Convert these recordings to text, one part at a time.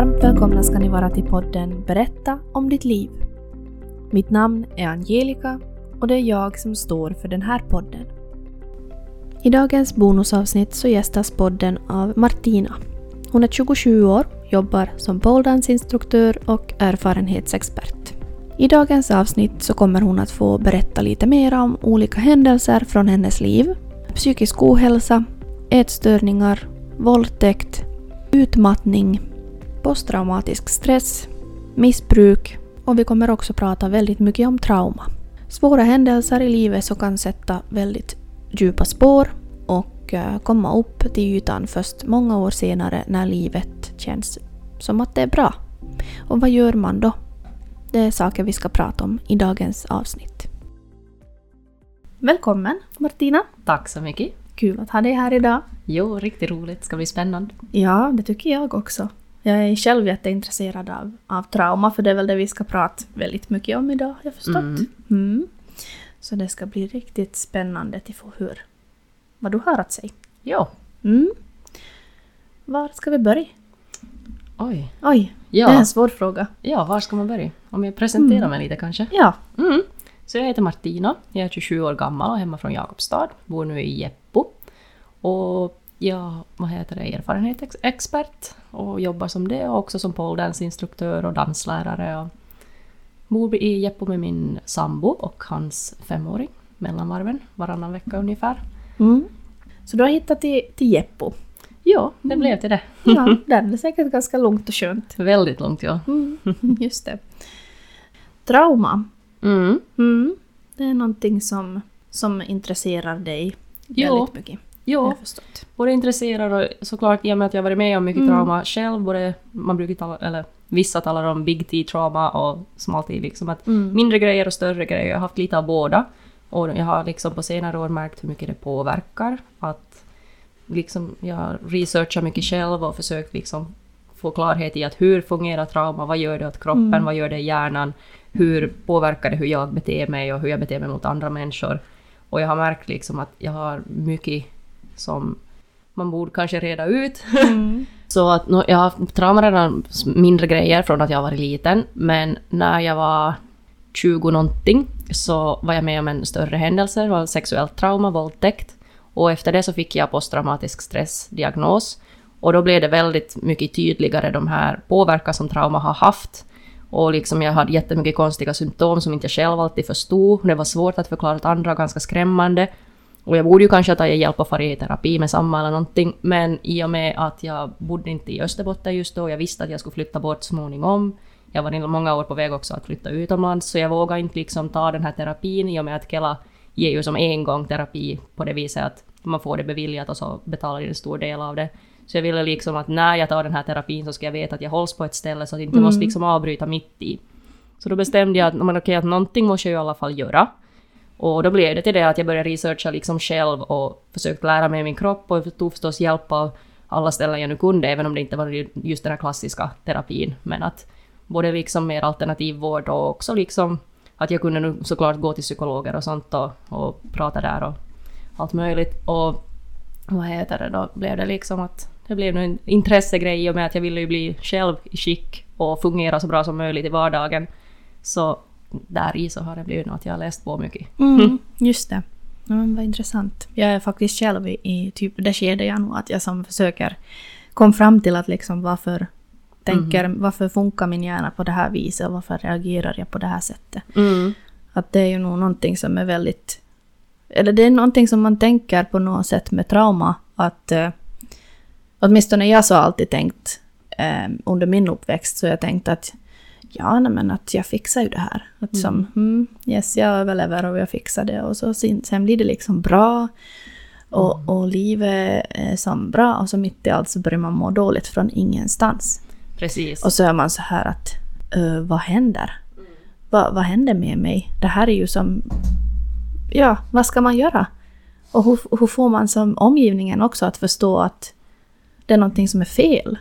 Varmt välkomna ska ni vara till podden Berätta om ditt liv. Mitt namn är Angelica och det är jag som står för den här podden. I dagens bonusavsnitt så gästas podden av Martina. Hon är 27 år, jobbar som poledancinstruktör och erfarenhetsexpert. I dagens avsnitt så kommer hon att få berätta lite mer om olika händelser från hennes liv, psykisk ohälsa, ätstörningar, våldtäkt, utmattning, posttraumatisk stress, missbruk och vi kommer också prata väldigt mycket om trauma. Svåra händelser i livet som kan sätta väldigt djupa spår och eh, komma upp till ytan först många år senare när livet känns som att det är bra. Och vad gör man då? Det är saker vi ska prata om i dagens avsnitt. Välkommen Martina! Tack så mycket! Kul att ha dig här idag. Jo, riktigt roligt. Ska bli spännande. Ja, det tycker jag också. Jag är själv jätteintresserad av, av trauma, för det är väl det vi ska prata väldigt mycket om idag, har jag förstått. Mm. Mm. Så det ska bli riktigt spännande att få höra vad du har att säga. Jo. Mm. Var ska vi börja? Oj. Oj, Ja. det är en svår fråga. Ja, var ska man börja? Om jag presenterar Mm. mig lite kanske? Ja. Mm. Så jag heter Martina, jag är 27 år gammal och hemma från Jakobstad, bor nu i Jeppo. Och jag vad heter det, erfarenhetsexpert och jobbar som det och också som poledanceinstruktör och danslärare. Och bor i Jeppo med min sambo och hans femåring, mellanvarven, varannan vecka ungefär. Mm. Så du har hittat till, till Jeppo. Ja, det blev till det. Ja, där är det säkert ganska lugnt och skönt. Väldigt långt ja. Mm. Just det. Trauma. Mm. Mm. Det är någonting som, som intresserar dig Jo. väldigt mycket. Ja, förstått. både intresserad och såklart i och med att jag varit med om mycket Mm. trauma själv. Både, man brukar tala, eller vissa talar om big T-trauma och small T. Liksom att Mm. mindre grejer och större grejer. Jag har haft lite av båda. Och jag har liksom på senare år märkt hur mycket det påverkar. Att liksom, jag har researchat mycket själv och försökt liksom få klarhet i att hur fungerar trauma, vad gör det åt kroppen, Mm. vad gör det i hjärnan, hur påverkar det hur jag beter mig och hur jag beter mig mot andra människor. Och jag har märkt liksom att jag har mycket som man borde kanske reda ut. Mm. Så att jag har haft trauma redan mindre grejer från att jag var liten, men när jag var 20 någonting så var jag med om en större händelse, det var sexuellt trauma, våldtäkt. Och efter det så fick jag posttraumatisk stressdiagnos. Och då blev det väldigt mycket tydligare de här påverkan som trauma har haft. Och liksom jag hade jättemycket konstiga symptom som inte jag själv alltid förstod. Det var svårt att förklara åt andra, ganska skrämmande. Och jag borde ju kanske ha tagit hjälp i terapi med samma eller någonting, men i och med att jag bodde inte i Österbotten just då, jag visste att jag skulle flytta bort småningom. Jag var många år på väg också att flytta utomlands, så jag vågade inte liksom ta den här terapin i och med att Kela ger ju som en gång terapi på det viset att man får det beviljat och så betalar en stor del av det. Så jag ville liksom att när jag tar den här terapin så ska jag veta att jag hålls på ett ställe så att jag inte Mm. måste liksom avbryta mitt i. Så då bestämde jag att, men okej, att någonting måste jag i alla fall göra. Och då blev det till det att jag började researcha liksom själv och försökte lära mig min kropp och tog förstås hjälp av alla ställen jag nu kunde, även om det inte var just den här klassiska terapin. Men att både liksom mer alternativ vård och också liksom att jag kunde nu såklart gå till psykologer och sånt och, och prata där och allt möjligt. Och vad heter det, då blev det liksom att det blev en intressegrej i och med att jag ville ju bli själv i skick och fungera så bra som möjligt i vardagen. Så där i så har det blivit nog att jag har läst på mycket. Mm. Just det. Ja, men vad intressant. Jag är faktiskt själv i, i typ det skedet jag nu, att jag som försöker komma fram till att liksom varför tänker, varför funkar min hjärna på det här viset och varför reagerar jag på det här sättet. Mm. Att det är ju nog någonting som är väldigt... Eller det är någonting som man tänker på något sätt med trauma. Att eh, åtminstone jag så alltid tänkt eh, under min uppväxt så jag tänkt att ja, nej, men att jag fixar ju det här. Att som, mm, yes, jag överlever och jag fixar det. Och så sen, sen blir det liksom bra. Och, och livet är som bra och så mitt i allt så börjar man må dåligt från ingenstans. Precis. Och så är man så här att, "Ö, vad händer? Va, vad händer med mig? Det här är ju som, ja, vad ska man göra? Och hur, hur får man som omgivningen också att förstå att det är någonting som är fel?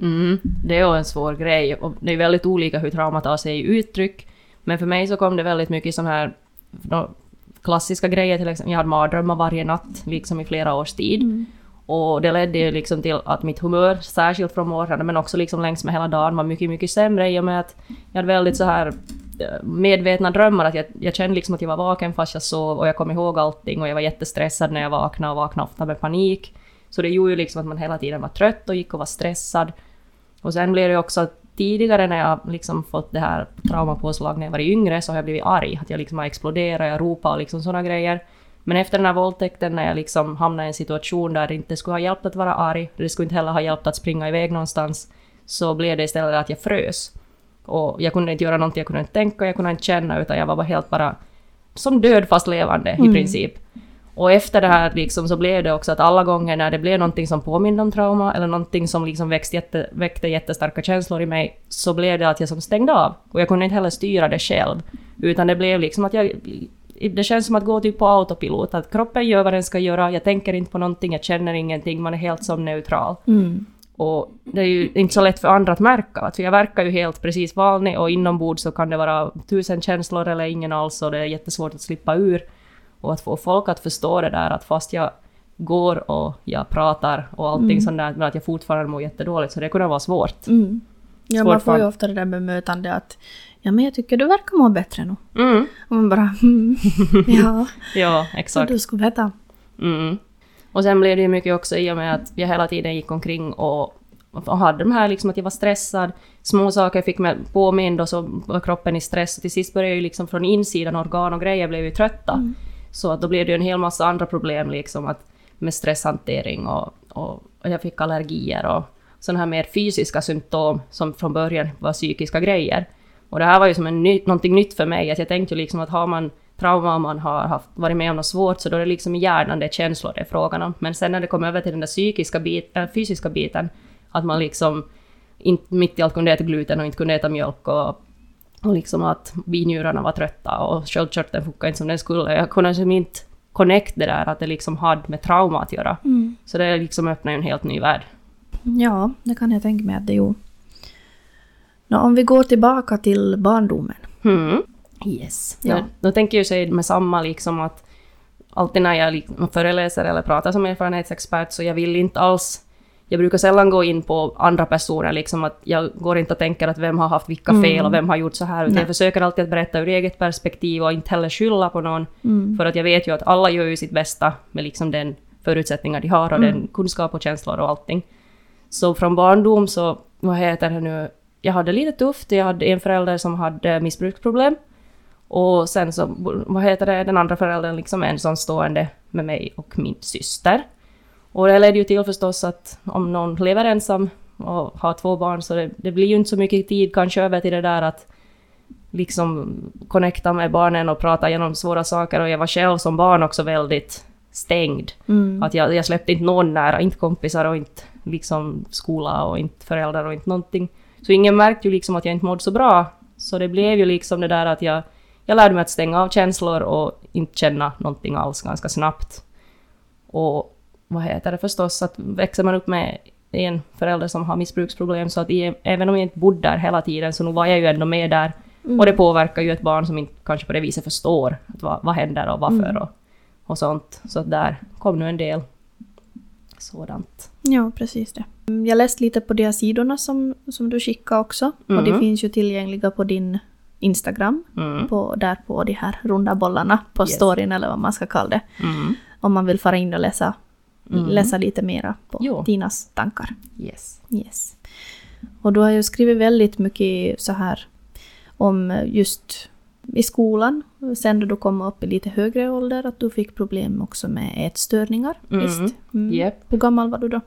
Mm, det är ju en svår grej och det är väldigt olika hur trauma tar sig i uttryck. Men för mig så kom det väldigt mycket sån här klassiska grejer, till exempel jag hade mardrömmar varje natt liksom i flera års tid. Och det ledde ju liksom till att mitt humör, särskilt från morgonen, men också liksom längs med hela dagen, var mycket, mycket sämre i och med att jag hade väldigt så här eh, medvetna drömmar, att jag, jag kände liksom att jag var vaken fast jag sov och jag kom ihåg allting och jag var jättestressad när jag vaknade och vaknade ofta med panik. Så det gjorde ju liksom att man hela tiden var trött och gick och var stressad. Och sen blev det också tidigare när jag liksom fått det här traumapåslag när jag var yngre så har jag blivit arg. Att jag liksom har exploderat, jag ropar och liksom sådana grejer. Men efter den här våldtäkten när jag liksom hamnade i en situation där det inte skulle ha hjälpt att vara arg, det skulle inte heller ha hjälpt att springa iväg någonstans, så blev det istället att jag frös. Och jag kunde inte göra någonting, jag kunde inte tänka, jag kunde inte känna, utan jag var bara helt bara som död fast levande mm. i princip. Och efter det här liksom så blev det också att alla gånger när det blev någonting som påminde om trauma eller någonting som liksom växt jätte, väckte jättestarka känslor i mig så blev det att jag som stängde av. Och jag kunde inte heller styra det själv. Utan det blev liksom att jag... Det känns som att gå typ på autopilot, att kroppen gör vad den ska göra, jag tänker inte på någonting, jag känner ingenting, man är helt som neutral. Mm. Och det är ju inte så lätt för andra att märka, för jag verkar ju helt precis vanlig och inombords så kan det vara tusen känslor eller ingen alls och det är jättesvårt att slippa ur. Och att få folk att förstå det där att fast jag går och jag pratar och allting mm. sånt där, men att jag fortfarande mår jättedåligt, så det kunde vara svårt. Mm. Ja, svårt man får ju ofta det där bemötande att ja men jag tycker du verkar må bättre nu. Mm. Och man bara mm, ja. ja, exakt. Så du skulle veta. Mm. Och sen blev det ju mycket också i och med att jag hela tiden gick omkring och, och hade de här liksom att jag var stressad, små saker fick mig påmind och så var kroppen i stress. Och till sist började ju liksom från insidan, organ och grejer blev ju trötta. Mm. Så att då blev det ju en hel massa andra problem liksom att med stresshantering och, och, och jag fick allergier och sådana här mer fysiska symptom som från början var psykiska grejer. Och det här var ju som en ny, någonting nytt för mig, att jag tänkte ju liksom att har man trauma och man har haft, varit med om något svårt så då är det liksom hjärnan, det är känslor det är frågan om. Men sen när det kom över till den där psykiska bit, äh, fysiska biten, att man liksom inte mitt i allt kunde äta gluten och inte kunde äta mjölk och och liksom att binjurarna var trötta och sköldkörteln funkade inte som den skulle. Jag kunde liksom inte connect det där att det liksom hade med trauma att göra. Mm. Så det liksom öppnade en helt ny värld. Ja, det kan jag tänka mig att det gjorde. Nå, om vi går tillbaka till barndomen. Mm. Yes. Ja. Då, då tänker jag säga med samma liksom att alltid när jag liksom föreläser eller pratar som erfarenhetsexpert så jag vill inte alls jag brukar sällan gå in på andra personer, liksom att jag går inte och tänker att vem har haft vilka fel mm. och vem har gjort så här, utan Nej. jag försöker alltid att berätta ur eget perspektiv och inte heller skylla på någon, mm. för att jag vet ju att alla gör ju sitt bästa med liksom den förutsättningar de har och mm. den kunskap och känslor och allting. Så från barndom så, vad heter det nu, jag hade lite tufft, jag hade en förälder som hade missbruksproblem, och sen så, vad heter det, den andra föräldern liksom ensamstående med mig och min syster. Och det ledde ju till förstås att om någon lever ensam och har två barn så det, det blir ju inte så mycket tid kanske över till det där att liksom connecta med barnen och prata igenom svåra saker och jag var själv som barn också väldigt stängd. Mm. Att jag, jag släppte inte någon nära, inte kompisar och inte liksom skola och inte föräldrar och inte någonting. Så ingen märkte ju liksom att jag inte mådde så bra. Så det blev ju liksom det där att jag, jag lärde mig att stänga av känslor och inte känna någonting alls ganska snabbt. Och vad heter det förstås, att växer man upp med en förälder som har missbruksproblem så att i, även om jag inte bodde där hela tiden så nu var jag ju ändå med där. Mm. Och det påverkar ju ett barn som inte kanske på det viset förstår att vad, vad händer och varför mm. och, och sånt. Så att där kom nu en del sådant. Ja, precis det. Jag läste lite på de sidorna som, som du skickade också. Mm. Och de mm. finns ju tillgängliga på din Instagram. Mm. På, där på de här runda bollarna på yes. storyn eller vad man ska kalla det. Mm. Om man vill fara in och läsa mm. läsa lite mera på jo. dina tankar. Yes. yes. Och du har ju skrivit väldigt mycket så här om just i skolan, sen då du kom upp i lite högre ålder, att du fick problem också med ätstörningar. Mm. Visst? Mm. Yep. Hur gammal var du då?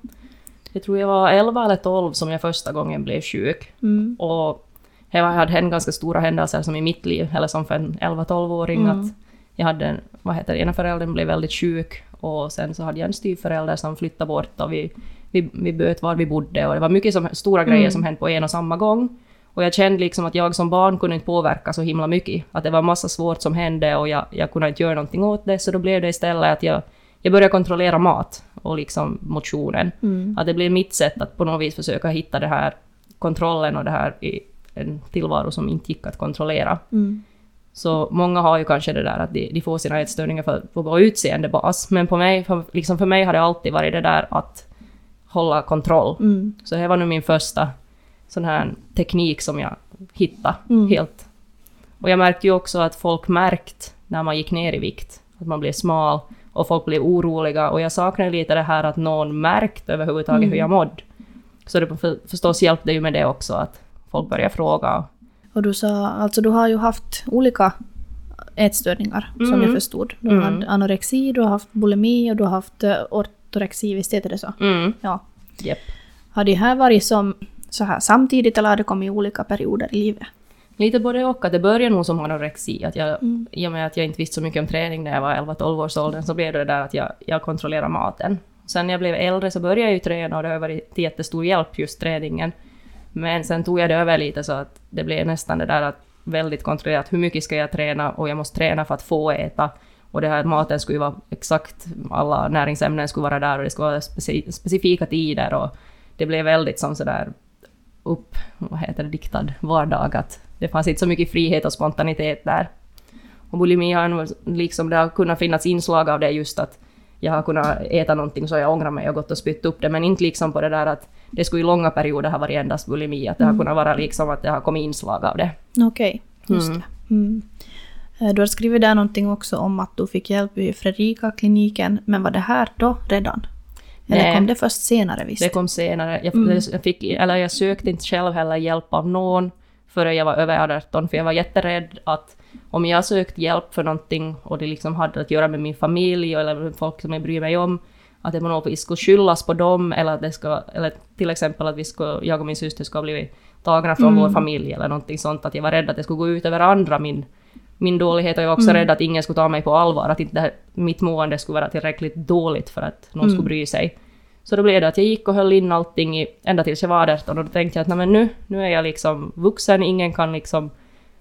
Jag tror jag var 11 eller 12 som jag första gången blev sjuk. Mm. Och det hade hänt ganska stora händelser som i mitt liv, eller som för en 11-12-åring, mm. att jag hade, vad heter det, ena föräldern blev väldigt sjuk och sen så hade jag en styvförälder som flyttade bort och vi, vi, vi böt var vi bodde och det var mycket som, stora grejer mm. som hände på en och samma gång. Och jag kände liksom att jag som barn kunde inte påverka så himla mycket. Att det var massa svårt som hände och jag, jag kunde inte göra någonting åt det, så då blev det istället att jag, jag började kontrollera mat och liksom motionen. Mm. Att det blev mitt sätt att på något vis försöka hitta det här kontrollen och det här i en tillvaro som inte gick att kontrollera. Mm. Så många har ju kanske det där att de, de får sina ätstörningar för, på vår utseendebas. Men på mig, för, liksom för mig har det alltid varit det där att hålla kontroll. Mm. Så det var nu min första sån här teknik som jag hittade Mm. helt. Och jag märkte ju också att folk märkt när man gick ner i vikt, att man blev smal och folk blev oroliga och jag saknade lite det här att någon märkt överhuvudtaget Mm. hur jag mådde. Så det för, förstås hjälpte ju med det också att folk började fråga. Och du sa, alltså du har ju haft olika ätstörningar som Mm. jag förstod. Du har Mm. haft anorexi, du har haft bulimi och du har haft eh, ortorexi, visst heter det så? Mm. Ja. Japp. Har det här varit som så här samtidigt eller har det kommit i olika perioder i livet? Lite både och, att det började nog som anorexi. Att jag, Mm. I och med att jag inte visste så mycket om träning när jag var 11-12 års ålder så blev det det där att jag, jag kontrollerade maten. Sen när jag blev äldre så började jag ju träna och det har varit till jättestor hjälp just träningen. Men sen tog jag det över lite så att det blev nästan det där att väldigt kontrollerat hur mycket ska jag träna och jag måste träna för att få äta. Och det här maten skulle ju vara exakt, alla näringsämnen skulle vara där och det skulle vara speci- specifika tider och det blev väldigt som sådär upp, vad heter det, diktad vardag. Att det fanns inte så mycket frihet och spontanitet där. Och bulimi har liksom, det har kunnat finnas inslag av det just att jag har kunnat äta någonting så jag ångrar mig och gått och spytt upp det, men inte liksom på det där att det skulle i långa perioder ha varit endast bulimi, att det har kunnat vara liksom att det har kommit inslag av det. Okej, just Mm. det. Mm. Eh, Du har skrivit där någonting också om att du fick hjälp i Fredrika-kliniken, men var det här då redan? Eller Nej. kom det först senare visst? Det kom senare. Jag, Mm. jag, fick, eller jag sökte inte själv heller hjälp av någon förrän jag var över 18, för jag var jätterädd att om jag sökt hjälp för någonting och det liksom hade att göra med min familj eller med folk som jag bryr mig om, att det på något vis skulle skyllas på dem eller att det ska, eller till exempel att vi ska, jag och min syster ska bli tagna från Mm. vår familj eller någonting sånt, att jag var rädd att det skulle gå ut över andra, min, min dålighet, och jag var också Mm. rädd att ingen skulle ta mig på allvar, att inte här, mitt mående skulle vara tillräckligt dåligt för att någon Mm. skulle bry sig. Så då blev det att jag gick och höll in allting i, ända tills jag var 18 och då tänkte jag att "Nej, men nu, nu är jag liksom vuxen, ingen kan liksom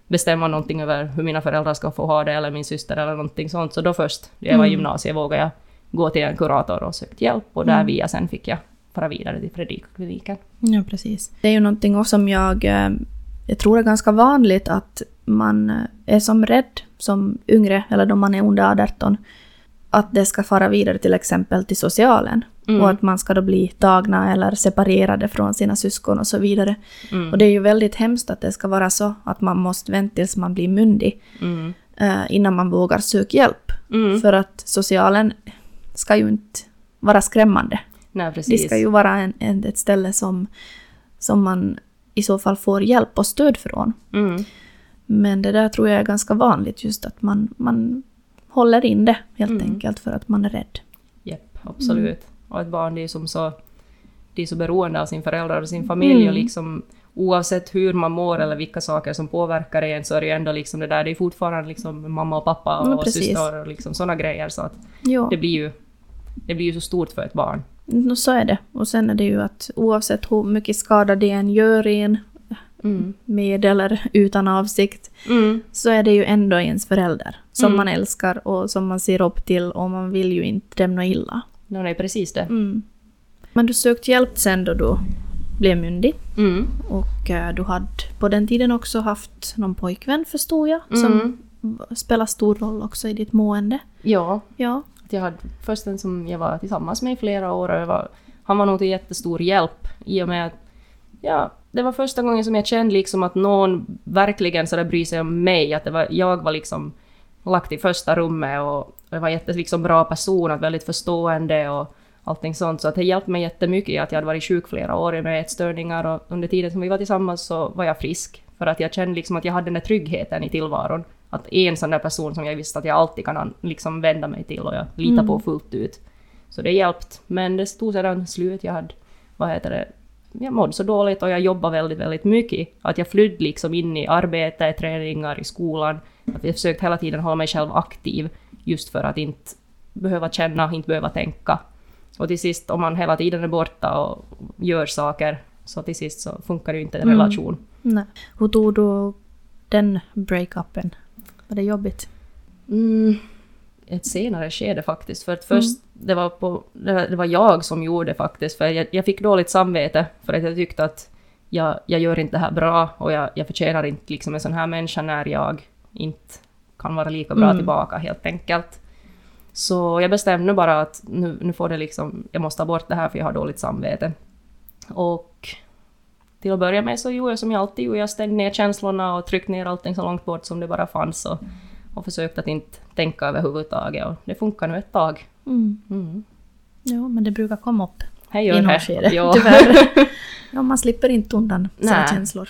bestämma någonting över hur mina föräldrar ska få ha det eller min syster eller någonting sånt. Så då först, när jag var i Mm. gymnasiet, vågade jag gå till en kurator och sökt hjälp och där Mm. via sen fick jag fara vidare till Fredrika-kliniken. Ja, precis. Det är ju någonting också som jag, eh, jag tror är ganska vanligt att man eh, är som rädd som yngre, eller då man är under 18, att det ska fara vidare till exempel till socialen. Mm. Och att man ska då bli tagna eller separerade från sina syskon och så vidare. Mm. Och det är ju väldigt hemskt att det ska vara så att man måste vänta tills man blir myndig Mm. eh, innan man vågar söka hjälp. Mm. För att socialen ska ju inte vara skrämmande. Nej, Det precis. ska ju vara en, en, ett ställe som, som man i så fall får hjälp och stöd från. Mm. Men det där tror jag är ganska vanligt, just att man, man håller in det helt Mm. enkelt för att man är rädd. Japp, absolut. Och ett barn det är som så, det är så beroende av sin förälder och sin familj och Mm. liksom oavsett hur man mår eller vilka saker som påverkar en så är det ju ändå liksom det där, det är fortfarande liksom mamma och pappa Ja, och precis. syster och liksom sådana grejer så att det blir ju det blir ju så stort för ett barn. no, så är det. Och sen är det ju att oavsett hur mycket skada det än gör en, Mm. med eller utan avsikt, Mm. så är det ju ändå ens förälder som Mm. man älskar och som man ser upp till och man vill ju inte dem illa. No, nej, precis det. Mm. Men du sökte hjälp sen då du blev myndig Mm. och eh, du hade på den tiden också haft någon pojkvän förstod jag som Mm. v- spelar stor roll också i ditt mående. Ja, Ja. jag hade först en som jag var tillsammans med i flera år och var, han var nog till jättestor hjälp i och med att ja, det var första gången som jag kände liksom att någon verkligen så där bryr sig om mig, att det var, jag var liksom lagt i första rummet och, och jag var jätte liksom bra person, att väldigt förstående och allting sånt. Så att det hjälpte mig jättemycket att jag hade varit sjuk flera år med ätstörningar och under tiden som vi var tillsammans så var jag frisk. För att jag kände liksom att jag hade den där tryggheten i tillvaron. Att en sån där person som jag visste att jag alltid kan an- liksom vända mig till och jag litar Mm. på fullt ut. Så det hjälpt. Men det stod sedan slut. Jag hade, vad heter det, jag mådde så dåligt och jag jobbade väldigt, väldigt mycket. Att jag flydde liksom in i arbete, träningar, i skolan. Att jag försökte hela tiden hålla mig själv aktiv just för att inte behöva känna, inte behöva tänka. Och till sist, om man hela tiden är borta och gör saker, så till sist så funkar det ju inte en Mm. relation. Nej. Hur tog du den breakupen? Var det jobbigt? Mm, ett senare skede faktiskt. För att först, det, var på, det, var, jag som gjorde faktiskt. För jag, jag fick dåligt samvete för att jag tyckte att jag, jag gör inte det här bra och jag, jag förtjänar inte liksom en sån här människa när jag inte kan vara lika bra Mm. tillbaka helt enkelt. Så jag bestämde bara att nu, nu får det liksom, jag måste ta bort det här för jag har dåligt samvete. Och till att börja med så gjorde jag som jag alltid gjorde, jag stängde ner känslorna och tryckte ner allting så långt bort som det bara fanns och, och försökte att inte tänka överhuvudtaget och det funkar nu ett tag. Mm. Mm. Jo, men det brukar komma upp Hej i något skede. Ja. Tyvärr. ja, man slipper inte undan Nej. känslor.